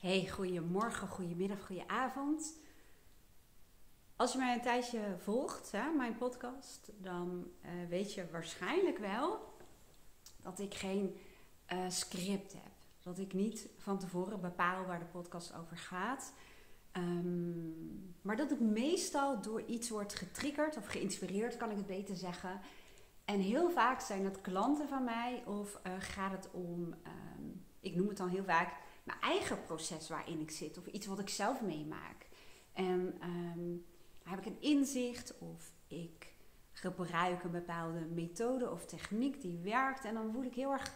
Hey, goedemorgen, goedemiddag, goedenavond. Als je mij een tijdje volgt, hè, mijn podcast, dan uh, weet je waarschijnlijk wel dat ik geen uh, script heb. Dat ik niet van tevoren bepaal waar de podcast over gaat. Um, maar dat ik meestal door iets wordt getriggerd of geïnspireerd, kan ik het beter zeggen. En heel vaak zijn het klanten van mij of uh, gaat het om, um, ik noem het dan heel vaak mijn eigen proces waarin ik zit of iets wat ik zelf meemaak. En um, heb ik een inzicht of ik gebruik een bepaalde methode of techniek die werkt en dan voel ik heel erg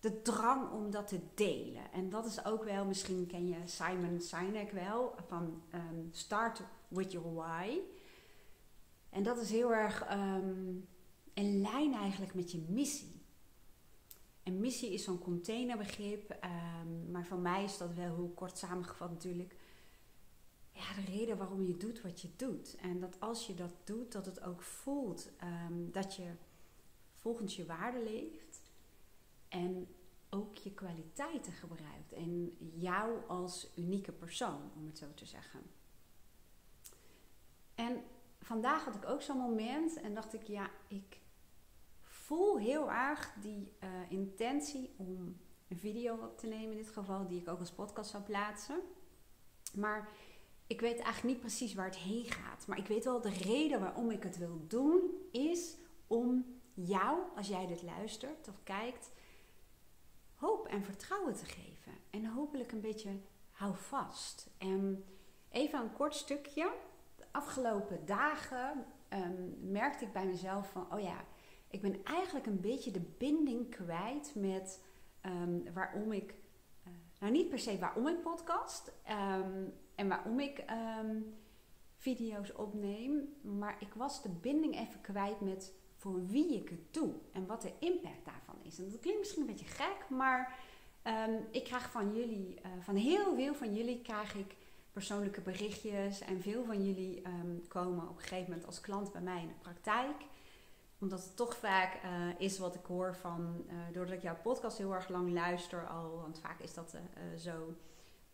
de drang om dat te delen. En dat is ook wel, misschien ken je Simon Sinek wel, van um, Start with Your Why. En dat is heel erg um, in lijn eigenlijk met je missie. En missie is zo'n containerbegrip, um, maar voor mij is dat wel heel kort samengevat natuurlijk. Ja, de reden waarom je doet wat je doet. En dat als je dat doet, dat het ook voelt um, dat je volgens je waarde leeft. En ook je kwaliteiten gebruikt. En jou als unieke persoon, om het zo te zeggen. En vandaag had ik ook zo'n moment en dacht ik, ja, ik voel heel erg die uh, intentie om een video op te nemen in dit geval, die ik ook als podcast zou plaatsen. Maar ik weet eigenlijk niet precies waar het heen gaat. Maar ik weet wel de reden waarom ik het wil doen, is om jou, als jij dit luistert of kijkt, hoop en vertrouwen te geven. En hopelijk een beetje hou vast. En even een kort stukje. De afgelopen dagen um, merkte ik bij mezelf van, oh ja, ik ben eigenlijk een beetje de binding kwijt met um, waarom ik, uh, nou niet per se waarom ik podcast um, en waarom ik um, video's opneem, maar ik was de binding even kwijt met voor wie ik het doe en wat de impact daarvan is. En dat klinkt misschien een beetje gek, maar ik krijg van jullie, uh, van heel veel van jullie krijg ik persoonlijke berichtjes en veel van jullie komen op een gegeven moment als klant bij mij in de praktijk omdat het toch vaak uh, is wat ik hoor van, uh, doordat ik jouw podcast heel erg lang luister al, want vaak is dat uh, zo.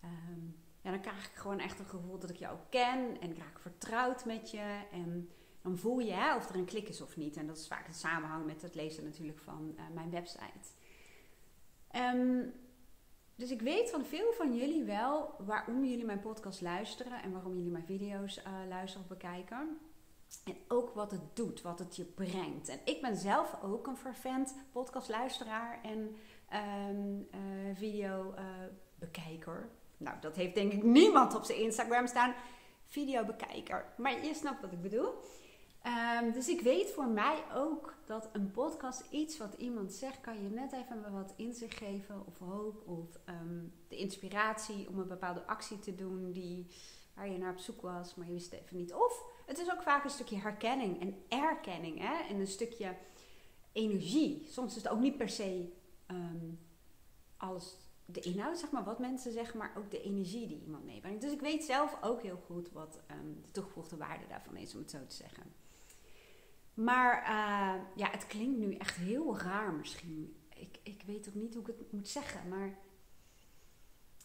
Um, ja, dan krijg ik gewoon echt een gevoel dat ik jou ken en raak vertrouwd met je. En dan voel je of er een klik is of niet. En dat is vaak een samenhang met het lezen natuurlijk van mijn website. Um, dus ik weet van veel van jullie wel waarom jullie mijn podcast luisteren en waarom jullie mijn video's luisteren of bekijken. En ook wat het doet, wat het je brengt. En ik ben zelf ook een vervent podcastluisteraar en um, uh, videobekijker. nou, dat heeft denk ik niemand op zijn Instagram staan. Videobekijker. Maar je snapt wat ik bedoel. Um, dus ik weet voor mij ook dat een podcast, iets wat iemand zegt, kan je net even wat inzicht geven of hoop of um, de inspiratie om een bepaalde actie te doen die, waar je naar op zoek was, maar je wist even niet. Of het is ook vaak een stukje herkenning en erkenning hè? en een stukje energie. Soms is het ook niet per se um, alles de inhoud, zeg maar, wat mensen zeggen, maar ook de energie die iemand meebrengt. Dus ik weet zelf ook heel goed wat um, de toegevoegde waarde daarvan is, om het zo te zeggen. Maar uh, ja, het klinkt nu echt heel raar misschien. Ik, ik weet ook niet hoe ik het moet zeggen, maar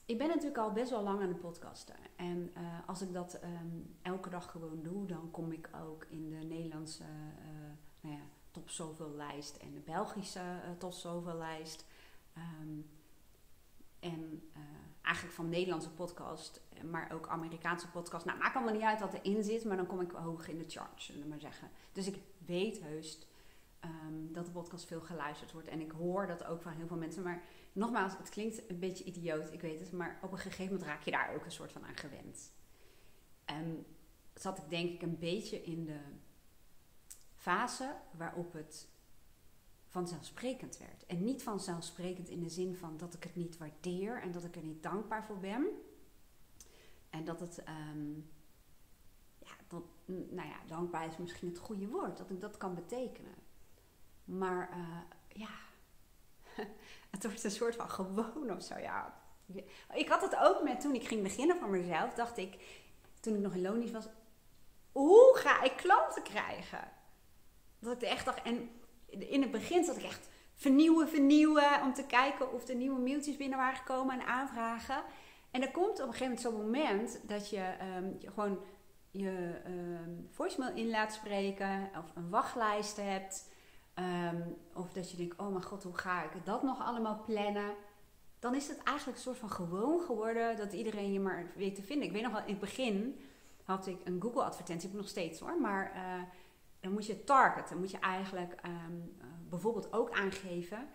ik ben natuurlijk al best wel lang aan het podcasten. En uh, als ik dat um, elke dag gewoon doe, dan kom ik ook in de Nederlandse uh, nou ja, top zoveel lijst en de Belgische uh, top zoveel lijst. Um, en eigenlijk van Nederlandse podcast, maar ook Amerikaanse podcast. Nou, maakt allemaal niet uit wat erin zit, maar dan kom ik hoog in de charts, zullen we maar zeggen. Dus ik weet heus um, dat de podcast veel geluisterd wordt. En ik hoor dat ook van heel veel mensen. Maar nogmaals, het klinkt een beetje idioot, ik weet het. Maar op een gegeven moment raak je daar ook een soort van aan gewend. En zat ik denk ik een beetje in de fase waarop het vanzelfsprekend werd. En niet vanzelfsprekend in de zin van dat ik het niet waardeer en dat ik er niet dankbaar voor ben. En dat het, um, ja, dat, nou ja, dankbaar is misschien het goede woord, dat ik dat kan betekenen. Maar uh, ja, het wordt een soort van gewoon of zo. Ja. Ik had het ook met toen ik ging beginnen voor mezelf. Dacht ik, toen ik nog in Lonisch was, hoe ga ik klanten krijgen? Dat ik echt dacht, en in het begin zat ik echt vernieuwen, vernieuwen. Om te kijken of er nieuwe mailtjes binnen waren gekomen en aanvragen. En er komt op een gegeven moment zo'n moment dat je, ehm, gewoon je um, voicemail in laat spreken of een wachtlijst hebt. Ehm, of dat je denkt, oh mijn god, hoe ga ik dat nog allemaal plannen? Dan is het eigenlijk een soort van gewoon geworden dat iedereen je maar weet te vinden. Ik weet nog wel, in het begin had ik een Google advertentie, heb ik nog steeds hoor. Maar uh, dan moet je targeten. Dan moet je eigenlijk um, uh, bijvoorbeeld ook aangeven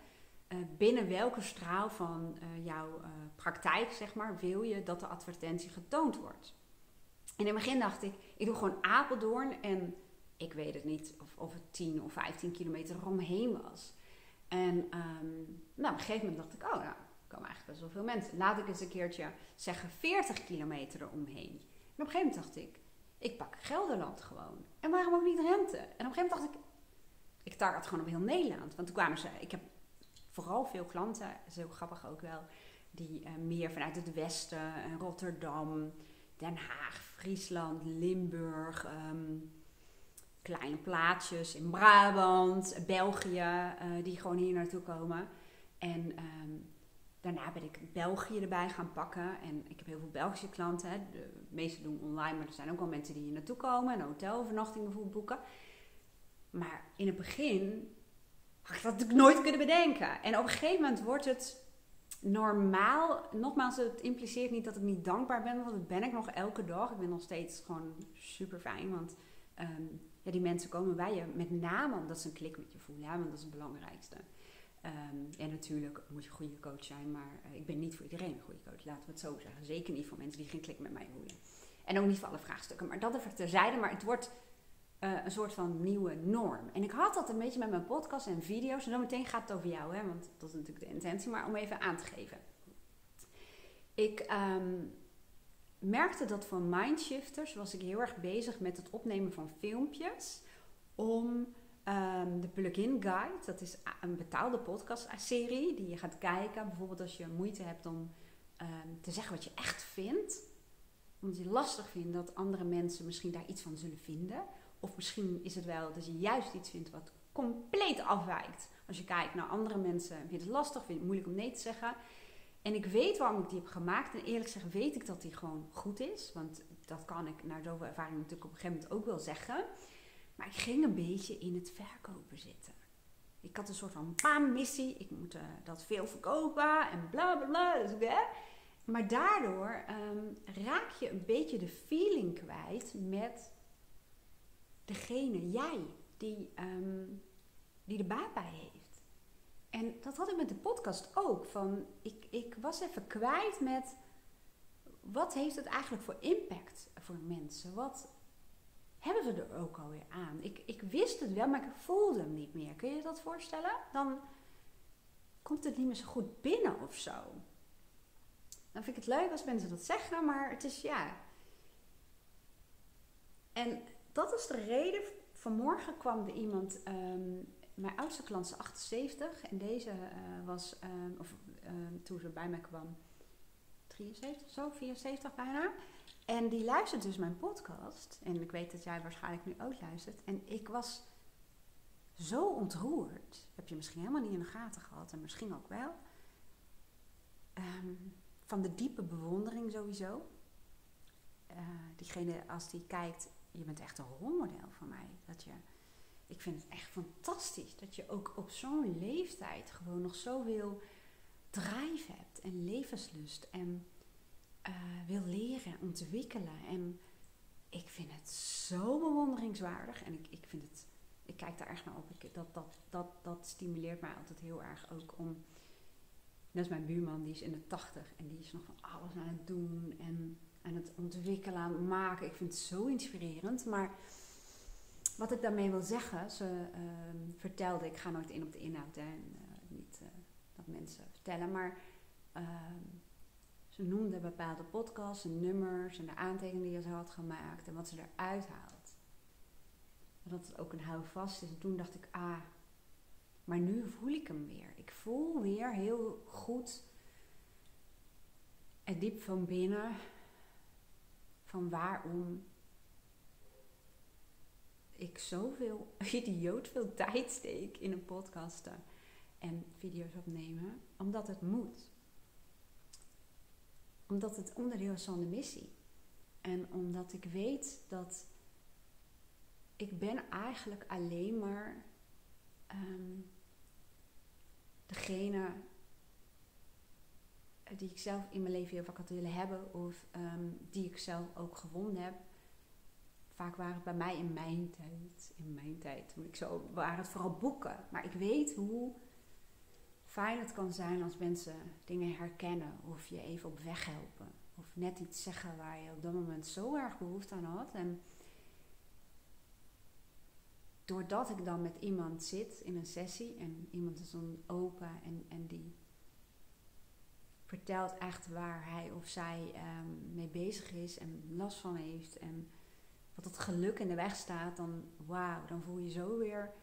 uh, binnen welke straal van jouw praktijk, zeg maar, wil je dat de advertentie getoond wordt. En in het begin dacht ik, ik doe gewoon Apeldoorn en ik weet het niet of, of het 10 of 15 kilometer eromheen was. En um, nou, op een gegeven moment dacht ik, oh er komen eigenlijk best wel veel mensen. Laat ik eens een keertje zeggen 40 kilometer eromheen. En op een gegeven moment dacht ik, ik pak Gelderland gewoon. En waarom ook niet Rente? En op een gegeven moment dacht ik, ik target gewoon op heel Nederland. Want toen kwamen ze, ik heb vooral veel klanten, heel grappig ook wel, die uh, meer vanuit het westen, Rotterdam, Den Haag, Friesland, Limburg, um, kleine plaatsjes in Brabant, België, uh, die gewoon hier naartoe komen. En um, daarna ben ik België erbij gaan pakken. En ik heb heel veel Belgische klanten. Hè. De meeste doen online, maar er zijn ook wel mensen die hier naartoe komen. Een hotelovernachting bijvoorbeeld boeken. Maar in het begin had ik dat natuurlijk nooit kunnen bedenken. En op een gegeven moment wordt het normaal. Nogmaals, het impliceert niet dat ik niet dankbaar ben, want dat ben ik nog elke dag. Ik ben nog steeds gewoon super fijn, want um, ja, die mensen komen bij je met name omdat ze een klik met je voelen. Ja, want dat is het belangrijkste. En natuurlijk moet je een goede coach zijn, maar uh, ik ben niet voor iedereen een goede coach, laten we het zo zeggen. Zeker niet voor mensen die geen klik met mij voelen. En ook niet voor alle vraagstukken, maar dat even terzijde. Maar het wordt uh, een soort van nieuwe norm. En ik had dat een beetje met mijn podcast en video's. En dan meteen gaat het over jou, hè, want dat is natuurlijk de intentie. Maar om even aan te geven. Ik um, merkte dat voor Mindshifters was ik heel erg bezig met het opnemen van filmpjes. Om um, de Plugin Guide, dat is een betaalde podcastserie die je gaat kijken. Bijvoorbeeld als je moeite hebt om um, te zeggen wat je echt vindt. Omdat je lastig vindt dat andere mensen misschien daar iets van zullen vinden of misschien is het wel dat je juist iets vindt wat compleet afwijkt. Als je kijkt naar andere mensen, vind je het lastig, vind je het moeilijk om nee te zeggen. En ik weet waarom ik die heb gemaakt. En eerlijk gezegd weet ik dat die gewoon goed is. Want dat kan ik naar zoveel ervaring natuurlijk op een gegeven moment ook wel zeggen. Maar ik ging een beetje in het verkopen zitten. Ik had een soort van bam missie. Ik moet uh, dat veel verkopen en bla bla bla. Dus, hè? Maar daardoor um, raak je een beetje de feeling kwijt met degene, jij, die, um, die er baat bij heeft. En dat had ik met de podcast ook. Van, ik, ik was even kwijt met wat heeft het eigenlijk voor impact voor mensen? Wat hebben we er ook alweer aan? Ik, ik wist het wel, maar ik voelde hem niet meer. Kun je je dat voorstellen? Dan komt het niet meer zo goed binnen of zo. Dan vind ik het leuk als mensen dat zeggen, maar het is ja. En dat is de reden. Vanmorgen kwam er iemand, um, mijn oudste klant is 78 en deze uh, was, um, of um, toen ze bij mij kwam, 73 zo, 74 bijna. En die luistert dus mijn podcast. En ik weet dat jij waarschijnlijk nu ook luistert. En ik was zo ontroerd. Heb je misschien helemaal niet in de gaten gehad en misschien ook wel. van de diepe bewondering sowieso. Uh, diegene als die kijkt je bent echt een rolmodel voor mij. Dat je, ik vind het echt fantastisch dat je ook op zo'n leeftijd gewoon nog zoveel drive hebt en levenslust en uh, wil leren, ontwikkelen. En ik vind het zo bewonderingswaardig en ik, ik vind het, ik kijk daar echt naar op. Ik, dat, dat, dat, dat stimuleert mij altijd heel erg ook om. Net als mijn buurman, die is in de tachtig en die is nog van alles aan het doen. En aan het ontwikkelen, aan het maken. Ik vind het zo inspirerend. Maar wat ik daarmee wil zeggen, ze uh, vertelde, ik ga nooit in op de inhoud, hè, en, uh, niet uh, dat mensen vertellen, maar ehm, ze noemde bepaalde podcasts nummers en de aantekeningen die ze had gemaakt en wat ze eruit haalt. Dat het ook een houvast is. En toen dacht ik, ah, maar nu voel ik hem weer. Ik voel weer heel goed en diep van binnen van waarom ik zoveel idioot veel tijd steek in een podcasten en video's opnemen, omdat het moet. Omdat het onderdeel is van de missie. En omdat ik weet dat ik ben eigenlijk alleen maar um, degene die ik zelf in mijn leven heel vaak had willen hebben. Of ehm, die ik zelf ook gewonnen heb. Vaak waren het bij mij in mijn tijd. In mijn tijd. Ik zo, waren het vooral boeken. Maar ik weet hoe fijn het kan zijn als mensen dingen herkennen. Of je even op weg helpen. Of net iets zeggen waar je op dat moment zo erg behoefte aan had. En doordat ik dan met iemand zit in een sessie en iemand is dan open en, en die vertelt echt waar hij of zij um, mee bezig is en last van heeft en wat het geluk in de weg staat, dan wauw, dan voel je zo weer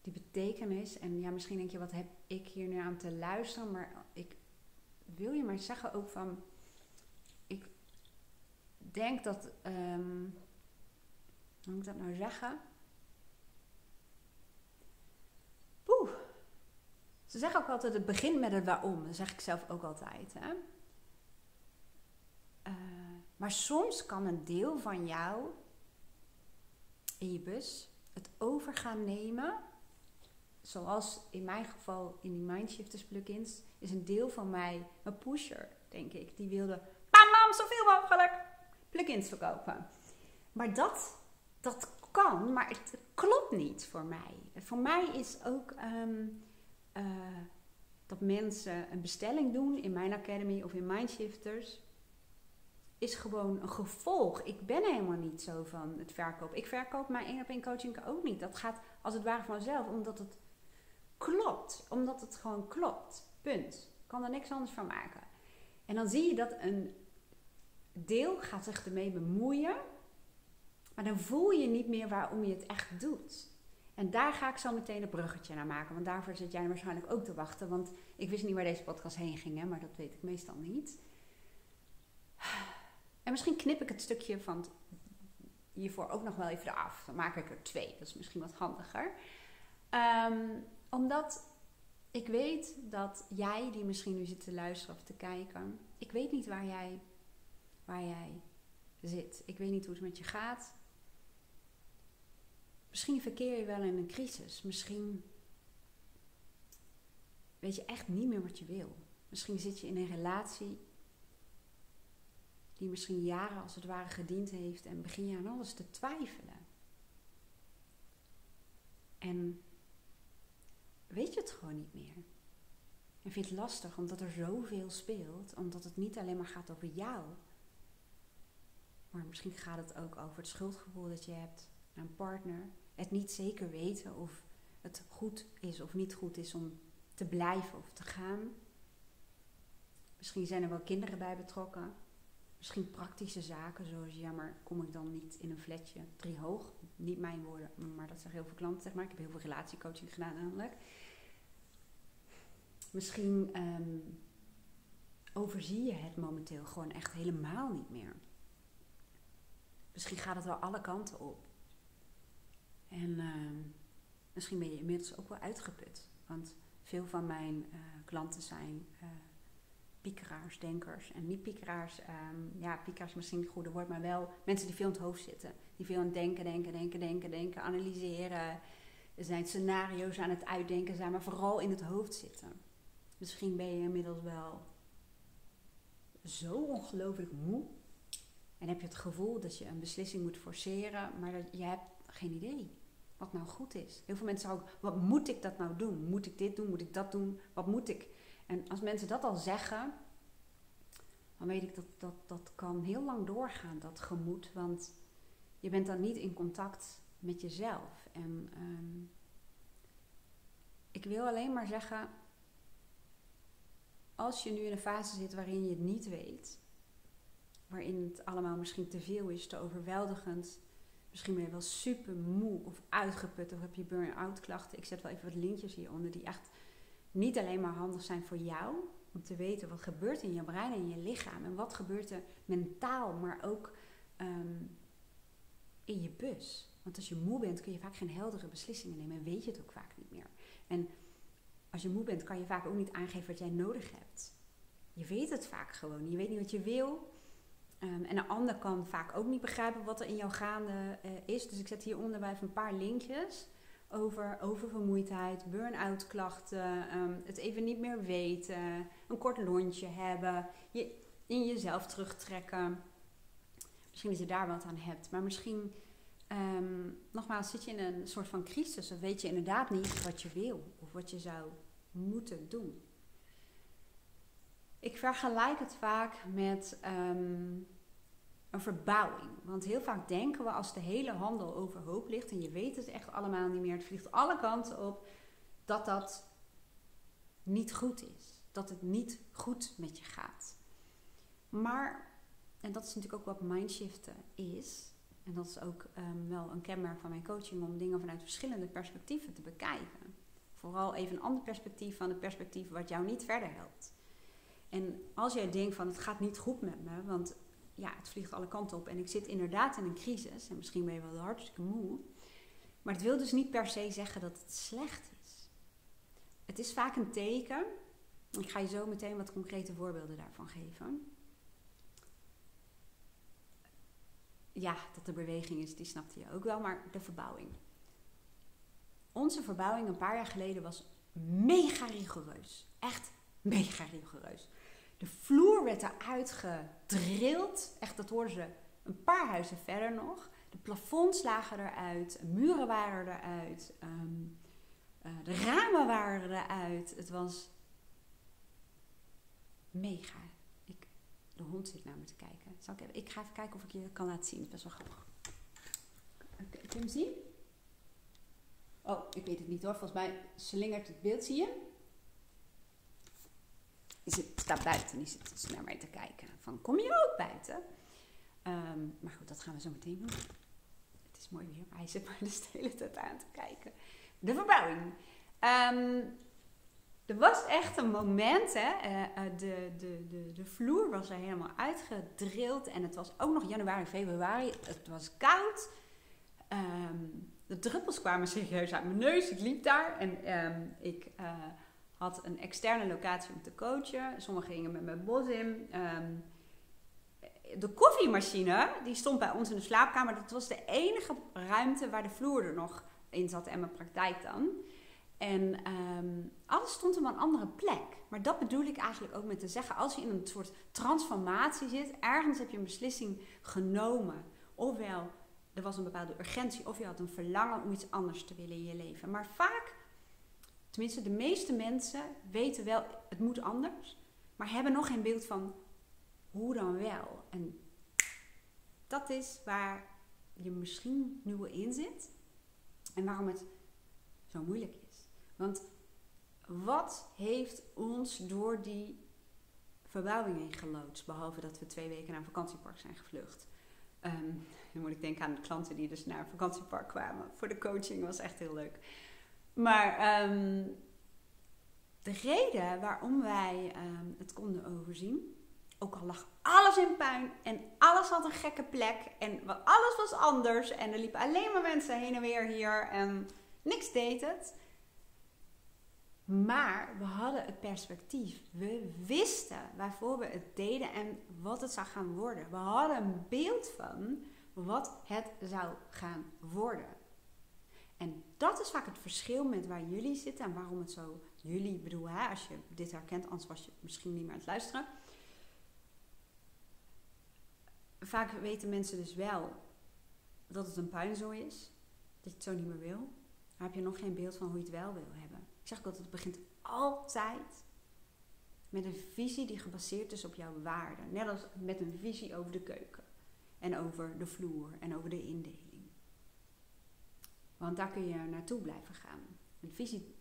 die betekenis. En ja, misschien denk je, wat heb ik hier nu aan te luisteren? Maar ik wil je maar zeggen ook van, ik denk dat um, hoe moet ik dat nou zeggen? Poeh. Ze zeggen ook altijd, het begint met het waarom. Dat zeg ik zelf ook altijd. Hè? Uh, maar soms kan een deel van jou in je bus het over gaan nemen. Zoals in mijn geval in die Mindshifters plugins is een deel van mij een pusher, denk ik. Die wilde bam bam zoveel mogelijk plugins verkopen. Maar dat dat kan, maar het klopt niet voor mij. Voor mij is ook um, uh, dat mensen een bestelling doen in mijn academy of in Mindshifters, is gewoon een gevolg. Ik ben helemaal niet zo van het verkopen. Ik verkoop mijn één op één coaching ook niet. Dat gaat als het ware vanzelf, omdat het klopt. Omdat het gewoon klopt. Punt. Ik kan er niks anders van maken. En dan zie je dat een deel gaat zich ermee bemoeien maar dan voel je niet meer waarom je het echt doet. En daar ga ik zo meteen een bruggetje naar maken. Want daarvoor zit jij waarschijnlijk ook te wachten. Want ik wist niet waar deze podcast heen ging, hè, maar dat weet ik meestal niet. En misschien knip ik het stukje van hiervoor ook nog wel even af. Dan maak ik er twee. Dat is misschien wat handiger. Ehm, omdat ik weet dat jij, die misschien nu zit te luisteren of te kijken, ik weet niet waar jij, waar jij zit. Ik weet niet hoe het met je gaat. Misschien verkeer je wel in een crisis. Misschien weet je echt niet meer wat je wil. Misschien zit je in een relatie die misschien jaren als het ware gediend heeft en begin je aan alles te twijfelen. En weet je het gewoon niet meer. En vind je het lastig omdat er zoveel speelt, omdat het niet alleen maar gaat over jou. Maar misschien gaat het ook over het schuldgevoel dat je hebt naar een partner, het niet zeker weten of het goed is of niet goed is om te blijven of te gaan. Misschien zijn er wel kinderen bij betrokken. Misschien praktische zaken zoals, ja, maar kom ik dan niet in een flatje drie hoog? Niet mijn woorden, maar dat zeggen heel veel klanten, zeg maar. Ik heb heel veel relatiecoaching gedaan namelijk. Misschien ehm, overzie je het momenteel gewoon echt helemaal niet meer. Misschien gaat het wel alle kanten op. En ehm, misschien ben je inmiddels ook wel uitgeput. Want veel van mijn uh, klanten zijn uh, piekeraars, denkers. En niet piekeraars, um, ja, piekeraars misschien het goede woord, maar wel mensen die veel in het hoofd zitten. Die veel aan het denken, denken, denken, denken, denken, analyseren. Er zijn scenario's aan het uitdenken zijn, maar vooral in het hoofd zitten. Misschien ben je inmiddels wel zo ongelooflijk moe. En heb je het gevoel dat je een beslissing moet forceren, maar dat je hebt geen idee wat nou goed is. Heel veel mensen ook, wat moet ik dat nou doen? Moet ik dit doen? Moet ik dat doen? Wat moet ik? En als mensen dat al zeggen, dan weet ik dat dat, dat kan heel lang doorgaan, dat gemoed. Want je bent dan niet in contact met jezelf. En ehm, ik wil alleen maar zeggen, als je nu in een fase zit waarin je het niet weet, waarin het allemaal misschien te veel is, te overweldigend, Misschien ben je wel super moe of uitgeput of heb je burn-out klachten. Ik zet wel even wat linkjes hieronder die echt niet alleen maar handig zijn voor jou. Om te weten wat gebeurt in je brein en je lichaam. En wat gebeurt er mentaal, maar ook ehm, in je bus. Want als je moe bent kun je vaak geen heldere beslissingen nemen. En weet je het ook vaak niet meer. En als je moe bent kan je vaak ook niet aangeven wat jij nodig hebt. je weet het vaak gewoon. Je weet niet wat je wil. Ehm, en een ander kan vaak ook niet begrijpen wat er in jou gaande uh, is. Dus ik zet hieronder bij een paar linkjes over oververmoeidheid, burn-out klachten, um, het even niet meer weten, een kort lontje hebben, je in jezelf terugtrekken. Misschien dat je daar wat aan hebt, maar misschien, um, nogmaals, zit je in een soort van crisis of weet je inderdaad niet wat je wil of wat je zou moeten doen. Ik vergelijk het vaak met um, een verbouwing. Want heel vaak denken we als de hele handel overhoop ligt en je weet het echt allemaal niet meer, het vliegt alle kanten op, dat dat niet goed is. Dat het niet goed met je gaat. Maar, en dat is natuurlijk ook wat mindshiften is, en dat is ook um, wel een kenmerk van mijn coaching om dingen vanuit verschillende perspectieven te bekijken. Vooral even een ander perspectief van het perspectief wat jou niet verder helpt. En als jij denkt van het gaat niet goed met me, want ja, het vliegt alle kanten op en ik zit inderdaad in een crisis en misschien ben je wel hartstikke moe. Maar het wil dus niet per se zeggen dat het slecht is. Het is vaak een teken. Ik ga je zo meteen wat concrete voorbeelden daarvan geven. Ja, dat er beweging is, die snapte je ook wel, maar de verbouwing. Onze verbouwing een paar jaar geleden was mega rigoureus. Echt mega rigoureus. De vloer werd eruit gedrild. Echt, dat hoorden ze een paar huizen verder nog. De plafonds lagen eruit. Muren waren eruit. Ehm, eh, de ramen waren eruit. Het was mega. Ik, de hond zit naar me te kijken. Zal ik, even, ik ga even kijken of ik je kan laten zien. Het is best wel grappig. Kun je hem zien? Oh, ik weet het niet hoor. Volgens mij slingert het beeld. Zie je? Die zit, staat buiten, die zit naar mij te kijken. Van, kom je ook buiten? Ehm, maar goed, dat gaan we zo meteen doen. Het is mooi weer, maar hij zit maar de hele tijd aan te kijken. De verbouwing. Um, er was echt een moment, hè, uh, de, de, de, de vloer was er helemaal uitgedrild. En het was ook nog januari, februari. Het was koud. Um, de druppels kwamen serieus uit mijn neus. Ik liep daar en ik... Uh, had een externe locatie om te coachen. Sommigen gingen met mijn bos in. Ehm, de koffiemachine, die stond bij ons in de slaapkamer. Dat was de enige ruimte waar de vloer er nog in zat en mijn praktijk dan. En ehm, alles stond op een andere plek. Maar dat bedoel ik eigenlijk ook met te zeggen. Als je in een soort transformatie zit, ergens heb je een beslissing genomen. Ofwel, er was een bepaalde urgentie, of je had een verlangen om iets anders te willen in je leven. Maar vaak tenminste de meeste mensen weten wel, het moet anders, maar hebben nog geen beeld van hoe dan wel. En dat is waar je misschien nu wel in zit en waarom het zo moeilijk is. Want wat heeft ons door die verbouwing heen geloodst, behalve dat we twee weken naar een vakantiepark zijn gevlucht? Um, dan moet ik denken aan de klanten die dus naar een vakantiepark kwamen. Voor de coaching was echt heel leuk. Maar um, de reden waarom wij um, het konden overzien, ook al lag alles in puin en alles had een gekke plek en alles was anders en er liepen alleen maar mensen heen en weer hier en niks deed het. Maar we hadden het perspectief. We wisten waarvoor we het deden en wat het zou gaan worden. We hadden een beeld van wat het zou gaan worden. En dat is vaak het verschil met waar jullie zitten en waarom het zo, jullie bedoel, hè, als je dit herkent, anders was je misschien niet meer aan het luisteren. Vaak weten mensen dus wel dat het een puinzooi is, dat je het zo niet meer wil. Maar heb je nog geen beeld van hoe je het wel wil hebben. Ik zeg ook altijd, het begint altijd met een visie die gebaseerd is op jouw waarden. Net als met een visie over de keuken. En over de vloer en over de indeling. Want daar kun je naartoe blijven gaan. Een visie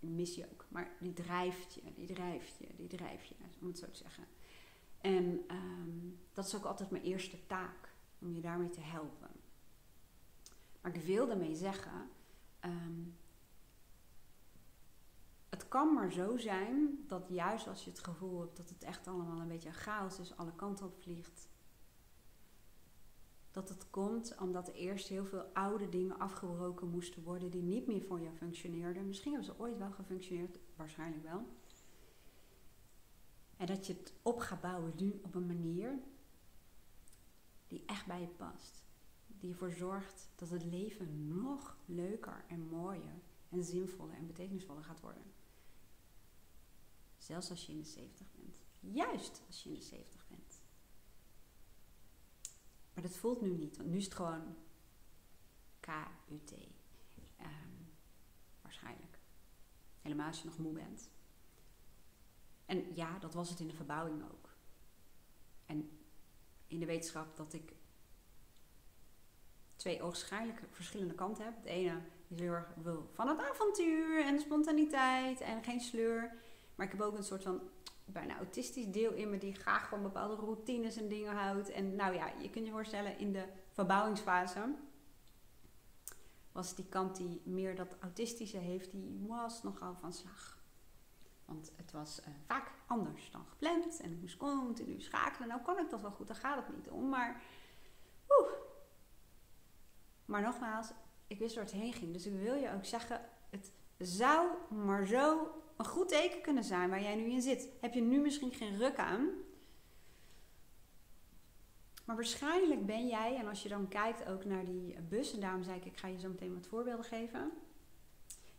mis je ook, maar die drijft je, die drijft je, die drijft je, om het zo te zeggen. En um, dat is ook altijd mijn eerste taak, om je daarmee te helpen. Maar ik wil daarmee zeggen, um, het kan maar zo zijn dat juist als je het gevoel hebt dat het echt allemaal een beetje chaos is, alle kanten op vliegt, dat het komt omdat er eerst heel veel oude dingen afgebroken moesten worden die niet meer voor jou functioneerden. Misschien hebben ze ooit wel gefunctioneerd, waarschijnlijk wel. En dat je het op gaat bouwen nu op een manier die echt bij je past. Die ervoor zorgt dat het leven nog leuker en mooier en zinvoller en betekenisvoller gaat worden. Zelfs als je in de 70 bent. Juist als je in de 70 bent. Maar dat voelt nu niet, want nu is het gewoon KUT. Um, ehm, waarschijnlijk. Helemaal als je nog moe bent. En ja, dat was het in de verbouwing ook. En in de wetenschap dat ik twee oogschijnlijk verschillende kanten heb. Het ene is heel erg wil van het avontuur en de spontaniteit en geen sleur. Maar ik heb ook een soort van bijna autistisch deel in me die graag van bepaalde routines en dingen houdt. En nou ja, je kunt je voorstellen, in de verbouwingsfase was die kant die meer dat autistische heeft, die was nogal van slag. Want het was uh, vaak anders dan gepland en ik moest continu schakelen. Nou kan ik dat wel goed, daar gaat het niet om. Maar, oeh. maar nogmaals, ik wist waar het heen ging. Dus ik wil je ook zeggen, het zou maar zo een goed teken kunnen zijn waar jij nu in zit. Heb je nu misschien geen ruk aan? Maar waarschijnlijk ben jij, en als je dan kijkt ook naar die bus, en daarom zei ik, ik ga je zo meteen wat voorbeelden geven,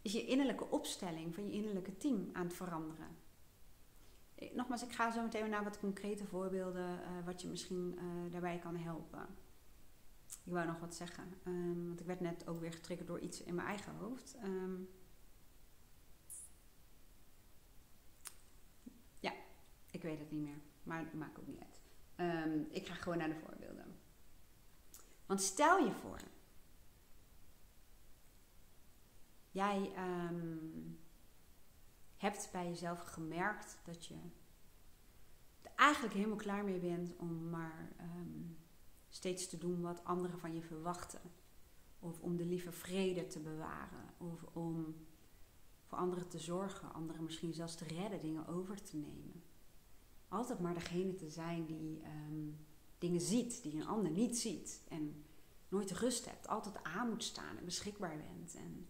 is je innerlijke opstelling van je innerlijke team aan het veranderen. Nogmaals, ik ga zo meteen naar wat concrete voorbeelden, uh, wat je misschien uh, daarbij kan helpen. Ik wou nog wat zeggen, um, want ik werd net ook weer getriggerd door iets in mijn eigen hoofd. Um, Ik weet het niet meer, maar het maakt ook niet uit. Ehm, ik ga gewoon naar de voorbeelden. Want stel je voor, jij ehm, hebt bij jezelf gemerkt dat je er eigenlijk helemaal klaar mee bent om maar ehm, steeds te doen wat anderen van je verwachten. Of om de lieve vrede te bewaren. Of om voor anderen te zorgen, anderen misschien zelfs te redden, dingen over te nemen altijd maar degene te zijn die ehm, dingen ziet, die een ander niet ziet. En nooit rust hebt, altijd aan moet staan en beschikbaar bent. En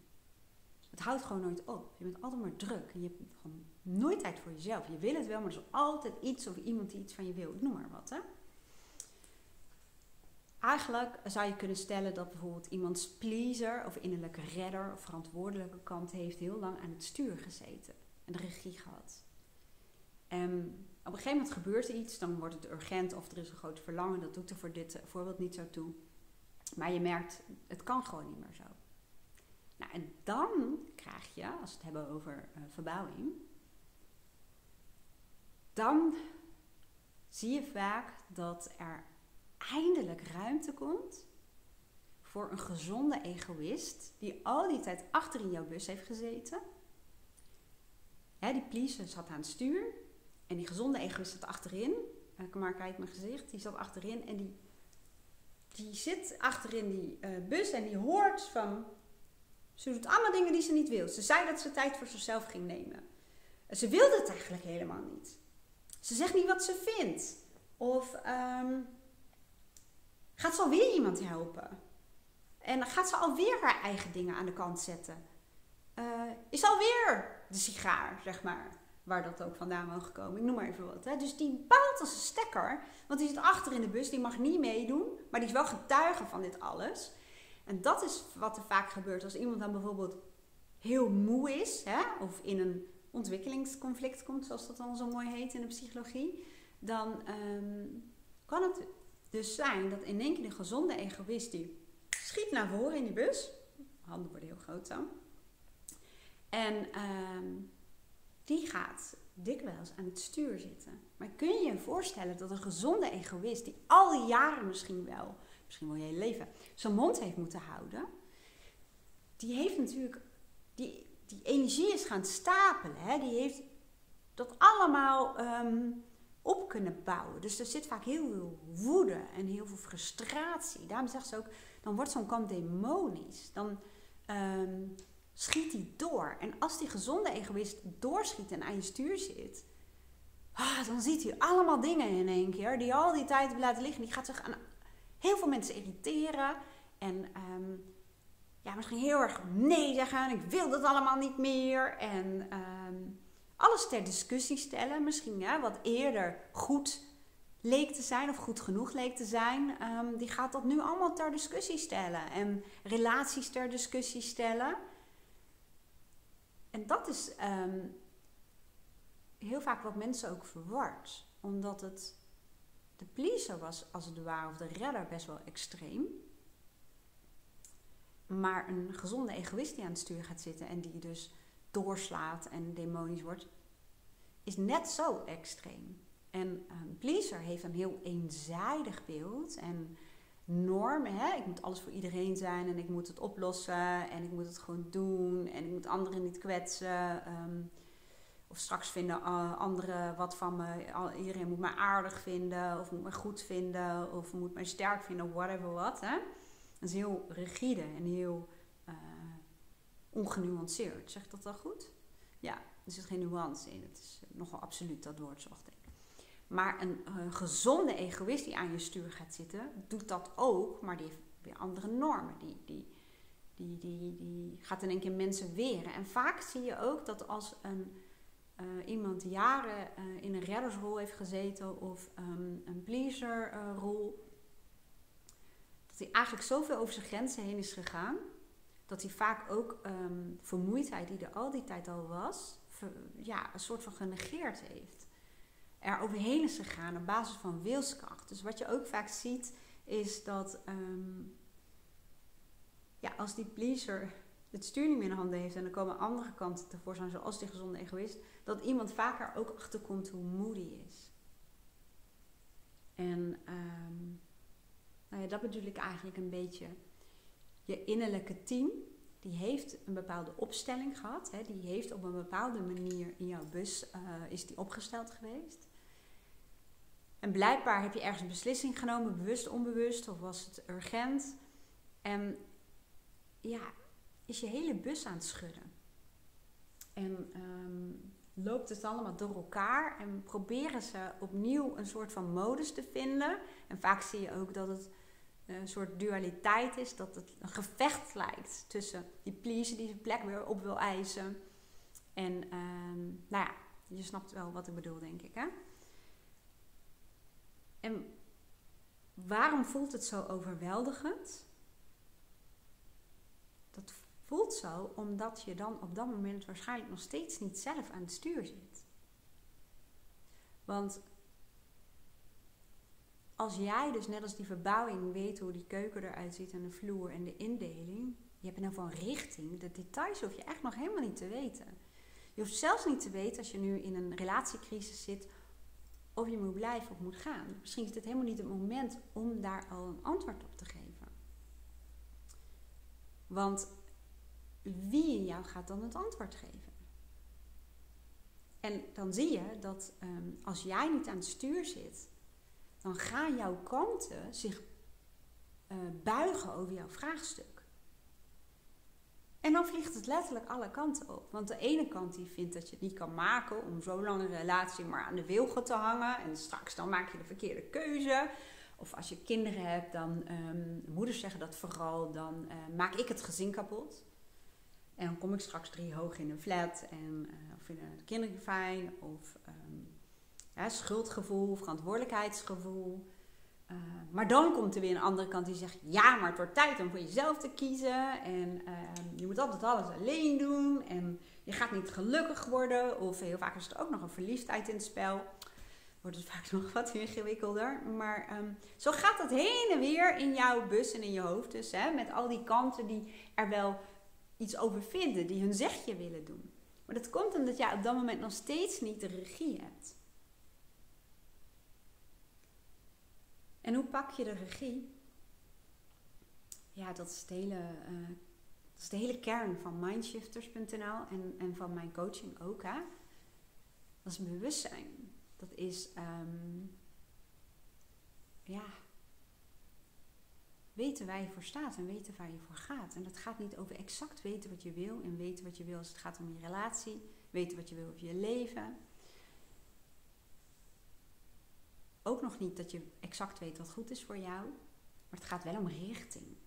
het houdt gewoon nooit op. Je bent altijd maar druk en je hebt gewoon nooit tijd voor jezelf. Je wil het wel, maar er is altijd iets of iemand die iets van je wil. Noem maar wat, hè. Eigenlijk zou je kunnen stellen dat bijvoorbeeld iemands pleaser of innerlijke redder of verantwoordelijke kant heeft heel lang aan het stuur gezeten en de regie gehad. En op een gegeven moment gebeurt er iets, dan wordt het urgent of er is een groot verlangen. Dat doet er voor dit voorbeeld niet zo toe. Maar je merkt, het kan gewoon niet meer zo. Nou, en dan krijg je, als we het hebben over uh, verbouwing, dan zie je vaak dat er eindelijk ruimte komt voor een gezonde egoïst die al die tijd achter in jouw bus heeft gezeten. Die pleaser zat aan het stuur en die gezonde egoïst zat achterin. Uh, maar kijk mijn gezicht. Die zat achterin en die, die zit achterin die uh, bus en die hoort van... Ze doet allemaal dingen die ze niet wil. Ze zei dat ze tijd voor zichzelf ging nemen. Ze wilde het eigenlijk helemaal niet. Ze zegt niet wat ze vindt. Of um, gaat ze alweer iemand helpen? En gaat ze alweer haar eigen dingen aan de kant zetten? Uh, is alweer de sigaar, zeg maar waar dat ook vandaan mogen komen. Ik noem maar even wat. Hè. Dus die baalt als een stekker, want die zit achter in de bus, die mag niet meedoen, maar die is wel getuige van dit alles. En dat is wat er vaak gebeurt als iemand dan bijvoorbeeld heel moe is, hè, of in een ontwikkelingsconflict komt, zoals dat dan zo mooi heet in de psychologie, dan ehm, kan het dus zijn dat in één keer de gezonde egoïst die schiet naar voren in die bus, handen worden heel groot dan, en um, die gaat dikwijls aan het stuur zitten. Maar kun je je voorstellen dat een gezonde egoïst, die al die jaren misschien wel, misschien wel je hele leven, zijn mond heeft moeten houden, die heeft natuurlijk, die, die energie is gaan stapelen. Hè? Die heeft dat allemaal ehm, op kunnen bouwen. Dus er zit vaak heel veel woede en heel veel frustratie. Daarom zegt ze ook, dan wordt zo'n kant demonisch. Dan ehm, schiet hij door. En als die gezonde egoïst doorschiet en aan je stuur zit, ah, dan ziet hij allemaal dingen in één keer die al die tijd laten liggen. Die gaat zich aan heel veel mensen irriteren en ehm, ja, misschien heel erg nee zeggen. Ik wil dat allemaal niet meer. En um, alles ter discussie stellen. Misschien ja, wat eerder goed leek te zijn of goed genoeg leek te zijn. Ehm, die gaat dat nu allemaal ter discussie stellen. En relaties ter discussie stellen. En dat is ehm, heel vaak wat mensen ook verward. Omdat het de pleaser was als het ware, of de redder best wel extreem. Maar een gezonde egoïst die aan het stuur gaat zitten en die dus doorslaat en demonisch wordt, is net zo extreem. En een pleaser heeft een heel eenzijdig beeld en normen. Hè? Ik moet alles voor iedereen zijn en ik moet het oplossen en ik moet het gewoon doen en ik moet anderen niet kwetsen. Ehm, of straks vinden anderen wat van me. Iedereen moet mij aardig vinden of moet mij goed vinden of moet mij sterk vinden whatever wat. Hè? Dat is heel rigide en heel uh, ongenuanceerd. Zeg ik dat wel goed? Ja, er zit geen nuance in. Het is nogal absoluut dat woord, zocht ik. Maar een, gezonde egoïst die aan je stuur gaat zitten, doet dat ook, maar die heeft weer andere normen. Die, die, die, die, die gaat in één keer mensen weren. En vaak zie je ook dat als een, uh, iemand jaren uh, in een reddersrol heeft gezeten of um, een pleaserrol, dat hij eigenlijk zoveel over zijn grenzen heen is gegaan, dat hij vaak ook um, vermoeidheid die er al die tijd al was, ja, een soort van genegeerd heeft. Er overheen is gegaan op basis van wilskracht. Dus wat je ook vaak ziet, is dat um, ja, als die pleaser het stuur niet meer in de handen heeft en er komen andere kanten tevoorschijn, zoals die gezonde egoïst, dat iemand vaker ook achterkomt hoe moe die is. En um, nou ja, dat bedoel ik eigenlijk een beetje. Je innerlijke team, die heeft een bepaalde opstelling gehad. Hè, die heeft op een bepaalde manier in jouw bus uh, is die opgesteld geweest. En blijkbaar heb je ergens een beslissing genomen, bewust, onbewust, of was het urgent. En ja, is je hele bus aan het schudden. En um, loopt het allemaal door elkaar en proberen ze opnieuw een soort van modus te vinden. En vaak zie je ook dat het een soort dualiteit is, dat het een gevecht lijkt tussen die pleaser die zijn plek weer op wil eisen. En um, nou ja, je snapt wel wat ik bedoel, denk ik. Hè? En waarom voelt het zo overweldigend? Dat voelt zo omdat je dan op dat moment waarschijnlijk nog steeds niet zelf aan het stuur zit. Want als jij dus net als die verbouwing weet hoe die keuken eruit ziet en de vloer en de indeling, je hebt in ieder geval een richting. De details hoef je echt nog helemaal niet te weten. Je hoeft zelfs niet te weten als je nu in een relatiecrisis zit of je moet blijven of moet gaan. Misschien is dit helemaal niet het moment om daar al een antwoord op te geven. Want wie in jou gaat dan het antwoord geven? En dan zie je dat um, als jij niet aan het stuur zit, dan gaan jouw kanten zich uh, buigen over jouw vraagstuk. En dan vliegt het letterlijk alle kanten op. Want de ene kant die vindt dat je het niet kan maken om zo lang een relatie maar aan de wilgen te hangen. En straks dan maak je de verkeerde keuze. Of als je kinderen hebt, dan um, moeders zeggen dat vooral, dan uh, maak ik het gezin kapot. En dan kom ik straks drie hoog in een flat en uh, vinden de kinderen fijn. Of ja, schuldgevoel, verantwoordelijkheidsgevoel. Uh, maar dan komt er weer een andere kant die zegt: ja, maar het wordt tijd om voor jezelf te kiezen. En uh, je moet altijd alles alleen doen. En je gaat niet gelukkig worden. Of heel vaak is er ook nog een verliefdheid in het spel. Wordt het vaak nog wat ingewikkelder. Maar um, zo gaat het heen en weer in jouw bus en in je hoofd. Dus hè, met al die kanten die er wel iets over vinden, die hun zegje willen doen. Maar dat komt omdat jij op dat moment nog steeds niet de regie hebt. En hoe pak je de regie? Ja, dat is, hele, uh, dat is de hele kern van mindshifters.nl en, en van mijn coaching ook. Hè? Dat is bewustzijn. Dat is um, ja, weten waar je voor staat en weten waar je voor gaat. En dat gaat niet over exact weten wat je wil en weten wat je wil als het gaat om je relatie, weten wat je wil over je leven. Ook nog niet dat je exact weet wat goed is voor jou, maar het gaat wel om richting.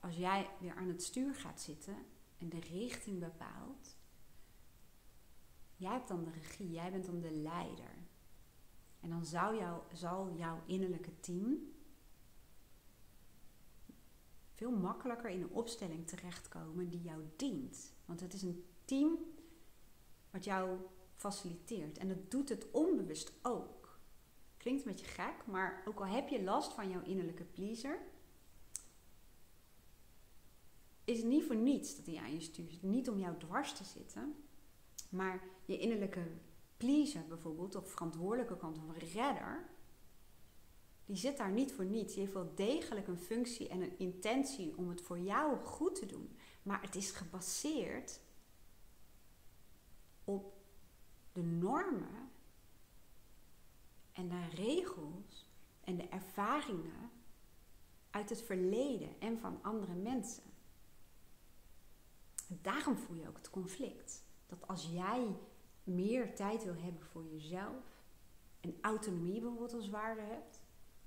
Als jij weer aan het stuur gaat zitten en de richting bepaalt, Jij hebt dan de regie, jij bent dan de leider. En dan zou jou, zal jouw innerlijke team veel makkelijker in een opstelling terechtkomen die jou dient. Want het is een team wat jou faciliteert. En dat doet het onbewust ook. Klinkt een beetje gek, maar ook al heb je last van jouw innerlijke pleaser, is het niet voor niets dat hij aan je stuurt. Niet om jou dwars te zitten, maar je innerlijke pleaser bijvoorbeeld, of verantwoordelijke kant of redder, die zit daar niet voor niets. Die heeft wel degelijk een functie en een intentie om het voor jou goed te doen. Maar het is gebaseerd op de normen en de regels en de ervaringen uit het verleden en van andere mensen. En daarom voel je ook het conflict. Dat als jij meer tijd wil hebben voor jezelf en autonomie bijvoorbeeld als waarde hebt,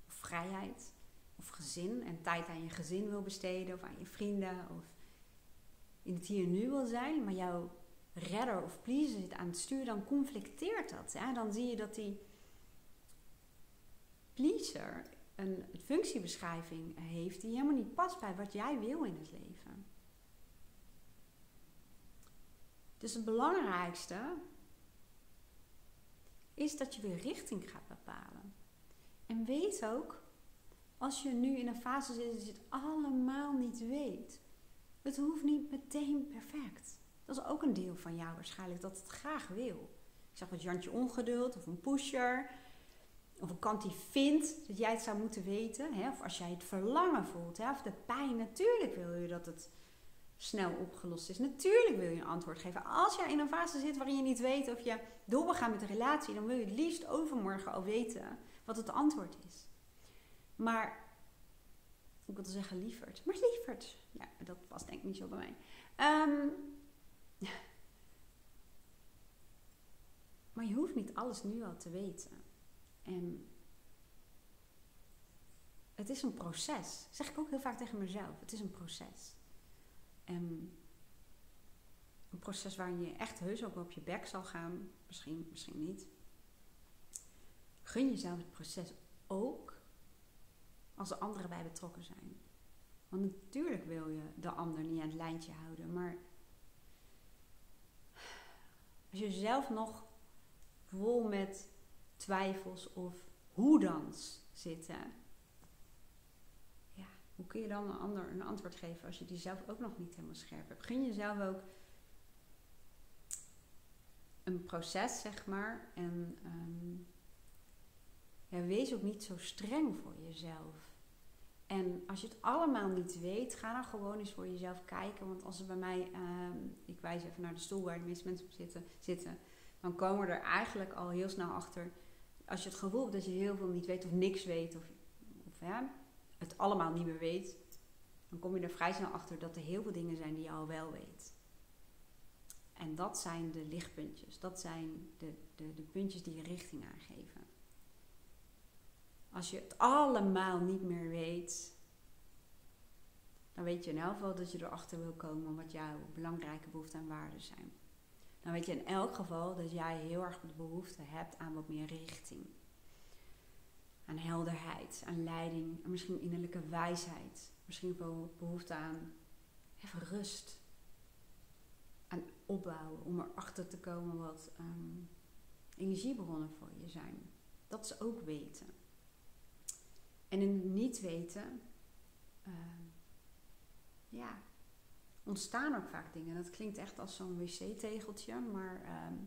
of vrijheid, of gezin en tijd aan je gezin wil besteden of aan je vrienden of in het hier en nu wil zijn, maar jouw redder of pleaser zit aan het stuur, dan conflicteert dat. Ja? Dan zie je dat die pleaser een functiebeschrijving heeft die helemaal niet past bij wat jij wil in het leven. Dus het belangrijkste is dat je weer richting gaat bepalen. En weet ook, als je nu in een fase zit dat je het allemaal niet weet, het hoeft niet meteen perfect. Is ook een deel van jou waarschijnlijk, dat het graag wil. Ik zag wat Jantje ongeduld of een pusher. Of een kant die vindt dat jij het zou moeten weten. Hè? Of als jij het verlangen voelt. Hè? Of de pijn. Natuurlijk wil je dat het snel opgelost is. Natuurlijk wil je een antwoord geven. Als jij in een fase zit waarin je niet weet of je door met de relatie, dan wil je het liefst overmorgen al weten wat het antwoord is. Maar, ik wilde zeggen lieverd, maar lieverd, ja, dat past denk ik niet zo bij mij. Um, maar je hoeft niet alles nu al te weten. En het is een proces. Dat zeg ik ook heel vaak tegen mezelf. Het is een proces. En een proces waarin je echt heus ook op je bek zal gaan. Misschien, misschien niet. Gun jezelf het proces ook als er anderen bij betrokken zijn. Want natuurlijk wil je de ander niet aan het lijntje houden, maar als je zelf nog vol met twijfels of hoe dan zitten, ja, hoe kun je dan een ander een antwoord geven als je die zelf ook nog niet helemaal scherp hebt? Gun jezelf ook een proces, zeg maar. En ja, wees ook niet zo streng voor jezelf. En als je het allemaal niet weet, ga dan gewoon eens voor jezelf kijken. Want als er bij mij, uh, ik wijs even naar de stoel waar de meeste mensen op zitten, zitten, dan komen er eigenlijk al heel snel achter. Als je het gevoel hebt dat je heel veel niet weet of niks weet, of, of ja, het allemaal niet meer weet, dan kom je er vrij snel achter dat er heel veel dingen zijn die je al wel weet. En dat zijn de lichtpuntjes, dat zijn de, de, de puntjes die je richting aangeven. Als je het allemaal niet meer weet, dan weet je in elk geval dat je erachter wil komen wat jouw belangrijke behoeften en waarden zijn. Dan weet je in elk geval dat jij heel erg de behoefte hebt aan wat meer richting. Aan helderheid, aan leiding, en misschien innerlijke wijsheid. Misschien behoefte aan even rust. Aan opbouwen, om erachter te komen wat um, energiebronnen voor je zijn. Dat is ook weten. En in het niet weten, uh, ja, ontstaan ook vaak dingen. Dat klinkt echt als zo'n wc-tegeltje, maar uh,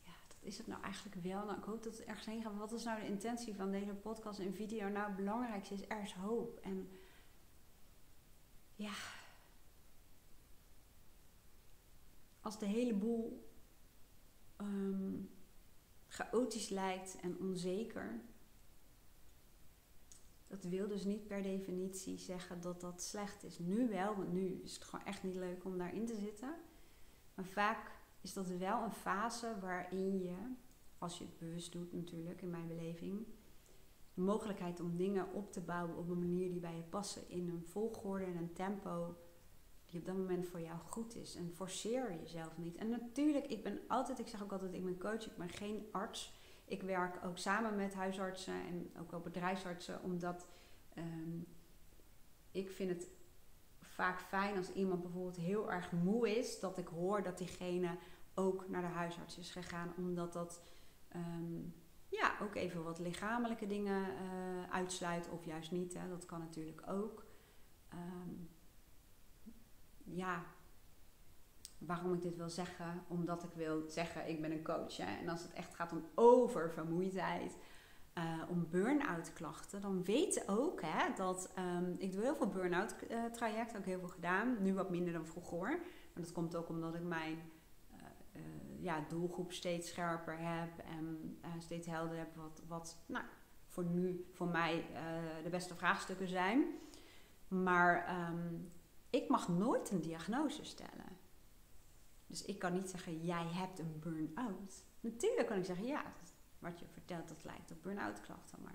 ja, dat is het nou eigenlijk wel. Nou, ik hoop dat het ergens heen gaat. Wat is nou de intentie van deze podcast en video? Nou, het belangrijkste is, er is hoop. En ja, als de hele boel um, chaotisch lijkt en onzeker, dat wil dus niet per definitie zeggen dat dat slecht is. Nu wel, want nu is het gewoon echt niet leuk om daarin te zitten. Maar vaak is dat wel een fase waarin je, als je het bewust doet natuurlijk, in mijn beleving, de mogelijkheid om dingen op te bouwen op een manier die bij je passen, in een volgorde en een tempo die op dat moment voor jou goed is. En forceer jezelf niet. En natuurlijk, ik ben altijd, ik zeg ook altijd, ik ben coach, ik ben geen arts. Ik werk ook samen met huisartsen en ook wel bedrijfsartsen, omdat ehm, ik vind het vaak fijn als iemand bijvoorbeeld heel erg moe is, dat ik hoor dat diegene ook naar de huisarts is gegaan, omdat dat ehm, ja, ook even wat lichamelijke dingen uh, uitsluit of juist niet. Hè. Dat kan natuurlijk ook. Ehm, ja, waarom ik dit wil zeggen? Omdat ik wil zeggen, ik ben een coach. Hè? En als het echt gaat om oververmoeidheid, uh, om burn-out klachten, dan weet ook hè, dat um, ik doe heel veel burn-out uh, trajecten, ook heel veel gedaan. Nu wat minder dan vroeger. Maar dat komt ook omdat ik mijn uh, ja, doelgroep steeds scherper heb en steeds helder heb wat, wat nou, voor nu voor mij de beste vraagstukken zijn. Maar um, ik mag nooit een diagnose stellen. Dus ik kan niet zeggen, jij hebt een burn-out. Natuurlijk kan ik zeggen, ja, wat je vertelt, dat lijkt op burn-out klachten. Maar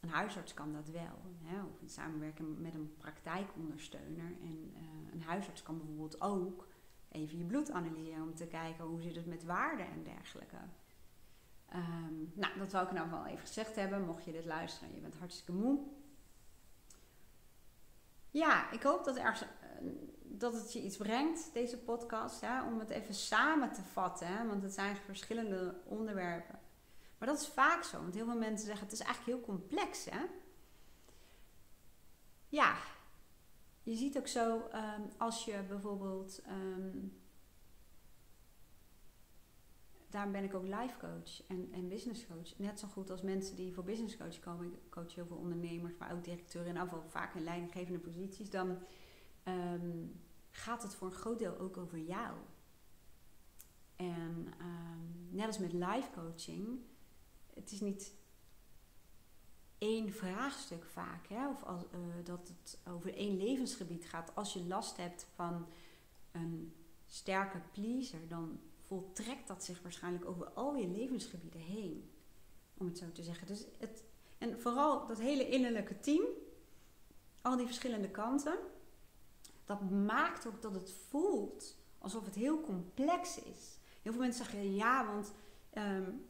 een huisarts kan dat wel. Hè? Of in samenwerking met een praktijkondersteuner. En uh, een huisarts kan bijvoorbeeld ook even je bloed analyseren om te kijken hoe zit het met waarden en dergelijke. Um, nou, dat wil ik nou wel even gezegd hebben. Mocht je dit luisteren en je bent hartstikke moe. Ja, ik hoop dat, er, dat het je iets brengt, deze podcast. Hè, om het even samen te vatten. Hè, want het zijn verschillende onderwerpen. Maar dat is vaak zo. Want heel veel mensen zeggen het is eigenlijk heel complex. Hè? Ja, je ziet ook zo um, als je bijvoorbeeld. Um, daarom ben ik ook life coach en, en business coach. Net zo goed als mensen die voor business coach komen. Ik coach heel veel ondernemers, maar ook directeuren en afval vaak in leidinggevende posities. Dan um, gaat het voor een groot deel ook over jou. En net als met life coaching het is niet één vraagstuk vaak. Hè? Of als, uh, dat het over één levensgebied gaat. Als je last hebt van een sterke pleaser, dan voltrekt dat zich waarschijnlijk over al je levensgebieden heen. Om het zo te zeggen. Dus het, en vooral dat hele innerlijke team, al die verschillende kanten, dat maakt ook dat het voelt alsof het heel complex is. Heel veel mensen zeggen ja, want um,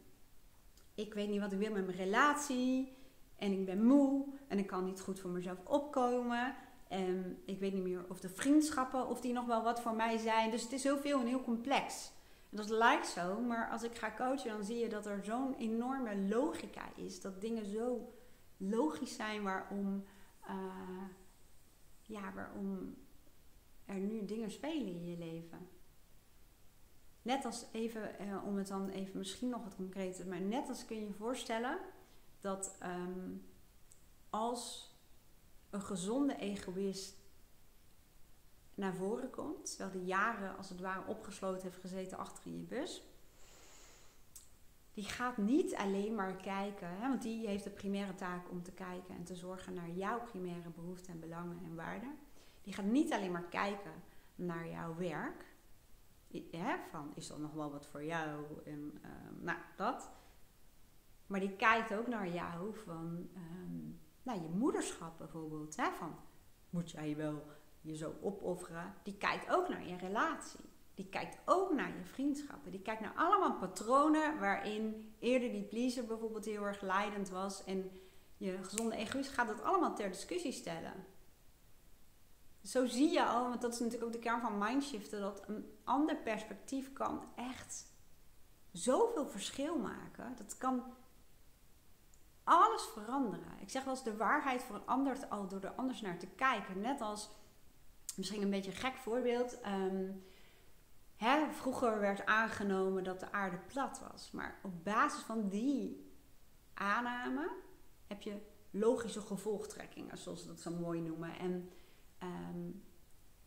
ik weet niet wat ik wil met mijn relatie. En ik ben moe en ik kan niet goed voor mezelf opkomen. En ik weet niet meer of de vriendschappen, of die nog wel wat voor mij zijn. Dus het is heel veel en heel complex. Dat lijkt zo, maar als ik ga coachen, dan zie je dat er zo'n enorme logica is. Dat dingen zo logisch zijn waarom, uh, ja, waarom er nu dingen spelen in je leven. Net als even, eh, om het dan even misschien nog wat concreter, maar net als kun je je voorstellen dat ehm, als een gezonde egoïst naar voren komt, terwijl die jaren als het ware opgesloten heeft gezeten achter in je bus, die gaat niet alleen maar kijken, hè, want die heeft de primaire taak om te kijken en te zorgen naar jouw primaire behoeften en belangen en waarden. Die gaat niet alleen maar kijken naar jouw werk, hè, van is er nog wel wat voor jou? En, ehm, nou, dat. Maar die kijkt ook naar jou van um, nou, je moederschap bijvoorbeeld. Hè, van moet jij wel je zo opofferen? Die kijkt ook naar je relatie. Die kijkt ook naar je vriendschappen. Die kijkt naar allemaal patronen waarin eerder die pleaser bijvoorbeeld heel erg leidend was. En je gezonde egoïst gaat dat allemaal ter discussie stellen zo zie je al, want dat is natuurlijk ook de kern van mindshiften, dat een ander perspectief kan echt zoveel verschil maken. Dat kan alles veranderen. Ik zeg wel eens de waarheid verandert al door er anders naar te kijken. Net als, misschien een beetje een gek voorbeeld. Um, hè, vroeger werd aangenomen dat de aarde plat was. Maar op basis van die aanname heb je logische gevolgtrekkingen, zoals ze dat zo mooi noemen. En Um,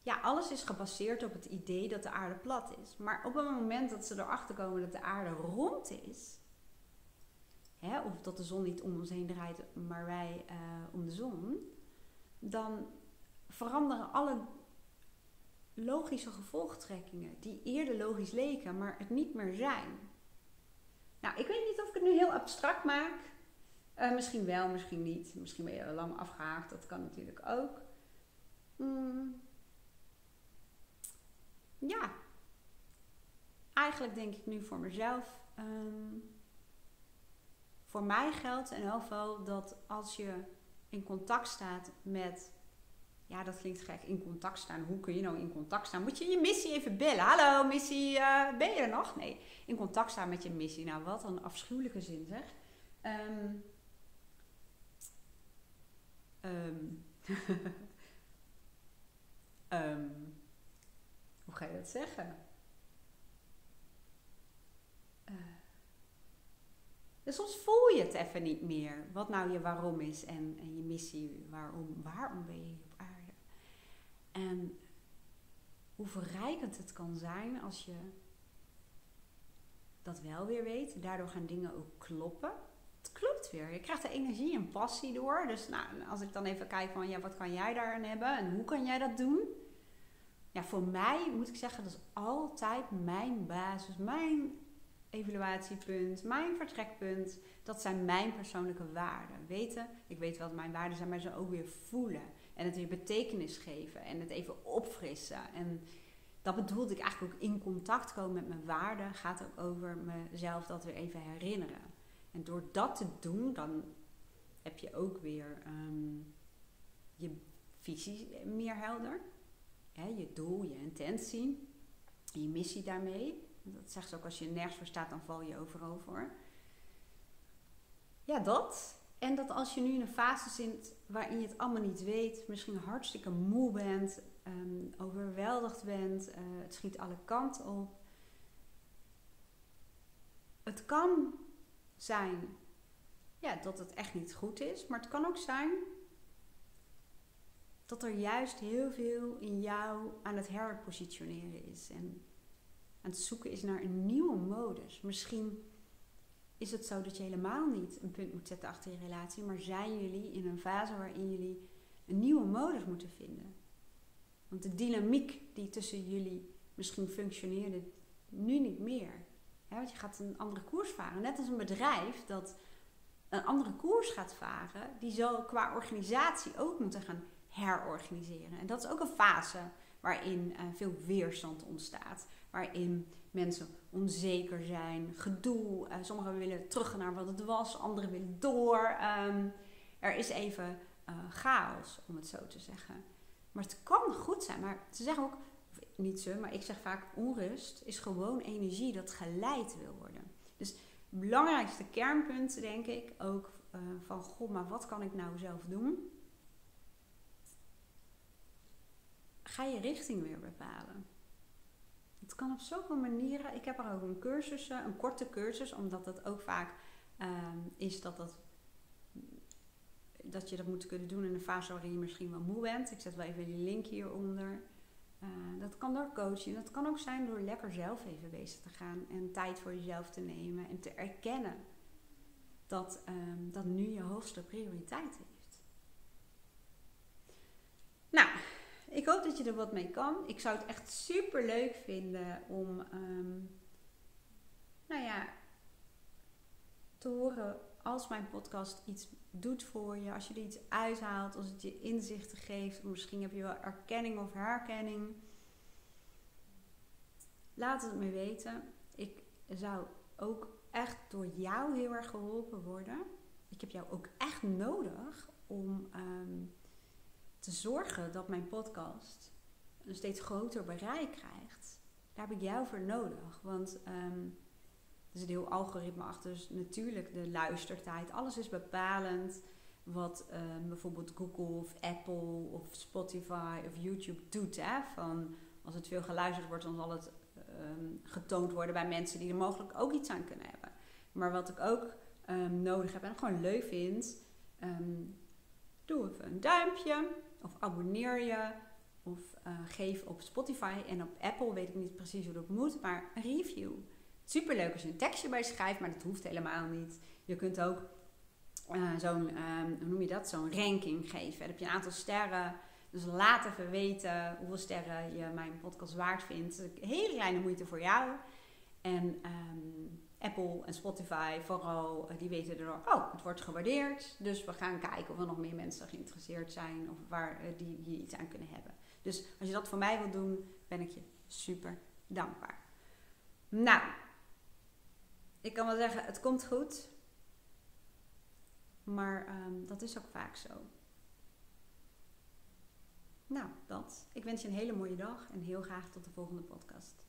ja, alles is gebaseerd op het idee dat de aarde plat is. Maar op het moment dat ze erachter komen dat de aarde rond is, of dat de zon niet om ons heen draait, maar wij uh, om de zon, dan veranderen alle logische gevolgtrekkingen die eerder logisch leken, maar het niet meer zijn. Nou, ik weet niet of ik het nu heel abstract maak. Uh, misschien wel, misschien niet. Misschien ben je er lang afgehaakt, dat kan natuurlijk ook. Mm. ja, eigenlijk denk ik nu voor mezelf. ehm, voor mij geldt in elk geval dat als je in contact staat met. Ja, dat klinkt gek. In contact staan. Hoe kun je nou in contact staan? Moet je je missie even bellen? Hallo, missie, eh, ben je er nog? Nee, in contact staan met je missie. Nou, wat een afschuwelijke zin zeg. Ehm ehm, ehm, hoe ga je dat zeggen? Dus soms voel je het even niet meer. Wat nou je waarom is en, en je missie. Waarom, waarom ben je? En hoe verrijkend het kan zijn als je dat wel weer weet. Daardoor gaan dingen ook kloppen. Het klopt weer. Je krijgt er energie en passie door. Dus nou, als ik dan even kijk van ja, wat kan jij daarin hebben en hoe kan jij dat doen? Ja, voor mij moet ik zeggen, dat is altijd mijn basis, mijn evaluatiepunt, mijn vertrekpunt. Dat zijn mijn persoonlijke waarden. Weten, ik weet wat mijn waarden zijn, maar ze ook weer voelen. En het weer betekenis geven en het even opfrissen. En dat bedoelde ik eigenlijk ook in contact komen met mijn waarden. Gaat ook over mezelf dat weer even herinneren. En door dat te doen, dan heb je ook weer ehm, je visie meer helder. je doel, je intentie, je missie daarmee. Dat zegt ze ook, als je nergens voor staat, dan val je overal voor. Ja, dat. En dat als je nu in een fase zit waarin je het allemaal niet weet, misschien hartstikke moe bent, um, overweldigd bent, uh, het schiet alle kanten op. Het kan zijn ja, dat het echt niet goed is, maar het kan ook zijn dat er juist heel veel in jou aan het herpositioneren is en aan het zoeken is naar een nieuwe modus. Misschien is het zo dat je helemaal niet een punt moet zetten achter je relatie, maar zijn jullie in een fase waarin jullie een nieuwe modus moeten vinden. Want de dynamiek die tussen jullie misschien functioneerde, nu niet meer. want je gaat een andere koers varen. Net als een bedrijf dat een andere koers gaat varen, die zal qua organisatie ook moeten gaan herorganiseren. En dat is ook een fase waarin uh, veel weerstand ontstaat. Waarin mensen onzeker zijn, gedoe. Uh, sommigen willen terug naar wat het was, anderen willen door. Um, er is even uh, chaos, om het zo te zeggen. Maar het kan goed zijn. Maar ze zeggen ook, niet ze, maar ik zeg vaak onrust is gewoon energie dat geleid wil worden. Dus het belangrijkste kernpunt, denk ik, ook van god, maar wat kan ik nou zelf doen? Ga je richting weer bepalen. Het kan op zoveel manieren. Ik heb er ook een cursus, eh, een korte cursus, omdat het ook vaak uh, is dat dat dat je dat moet kunnen doen in een fase waarin je misschien wel moe bent. Ik zet wel even die link hieronder. Uh, dat kan door coaching. Dat kan ook zijn door lekker zelf even bezig te gaan en tijd voor jezelf te nemen en te erkennen dat um, dat nu je hoogste prioriteit heeft. Nou, ik hoop dat je er wat mee kan. Ik zou het echt super leuk vinden om, um, nou ja, te horen als mijn podcast iets doet voor je, als je er iets uithaalt, als het je inzichten geeft, misschien heb je wel erkenning of herkenning. Laat het me weten. Ik zou ook echt door jou heel erg geholpen worden. Ik heb jou ook echt nodig om um, te zorgen dat mijn podcast een steeds groter bereik krijgt. Daar heb ik jou voor nodig. Want um, er zit heel algoritme achter. Dus natuurlijk de luistertijd. Alles is bepalend wat um, bijvoorbeeld Google of Apple of Spotify of YouTube doet. Hè? Van als het veel geluisterd wordt, dan zal het um, getoond worden bij mensen die er mogelijk ook iets aan kunnen hebben. Maar wat ik ook nodig heb en gewoon leuk vind, doe even een duimpje of abonneer je. Of uh, geef op Spotify en op Apple, weet ik niet precies hoe dat moet, maar een review. Superleuk als je een tekstje bij schrijft, maar dat hoeft helemaal niet. Je kunt ook uh, zo'n, um, hoe noem je dat, zo'n ranking geven. Dan heb je een aantal sterren. Dus laat even weten hoeveel sterren je mijn podcast waard vindt. Hele kleine moeite voor jou. En um, Apple en Spotify vooral, eh, die weten er oh, het wordt gewaardeerd. Dus we gaan kijken of er nog meer mensen geïnteresseerd zijn of waar eh, die hier iets aan kunnen hebben. Dus als je dat voor mij wilt doen, ben ik je super dankbaar. Nou, ik kan wel zeggen, het komt goed. Maar ehm, dat is ook vaak zo. Nou, dat. Ik wens je een hele mooie dag en heel graag tot de volgende podcast.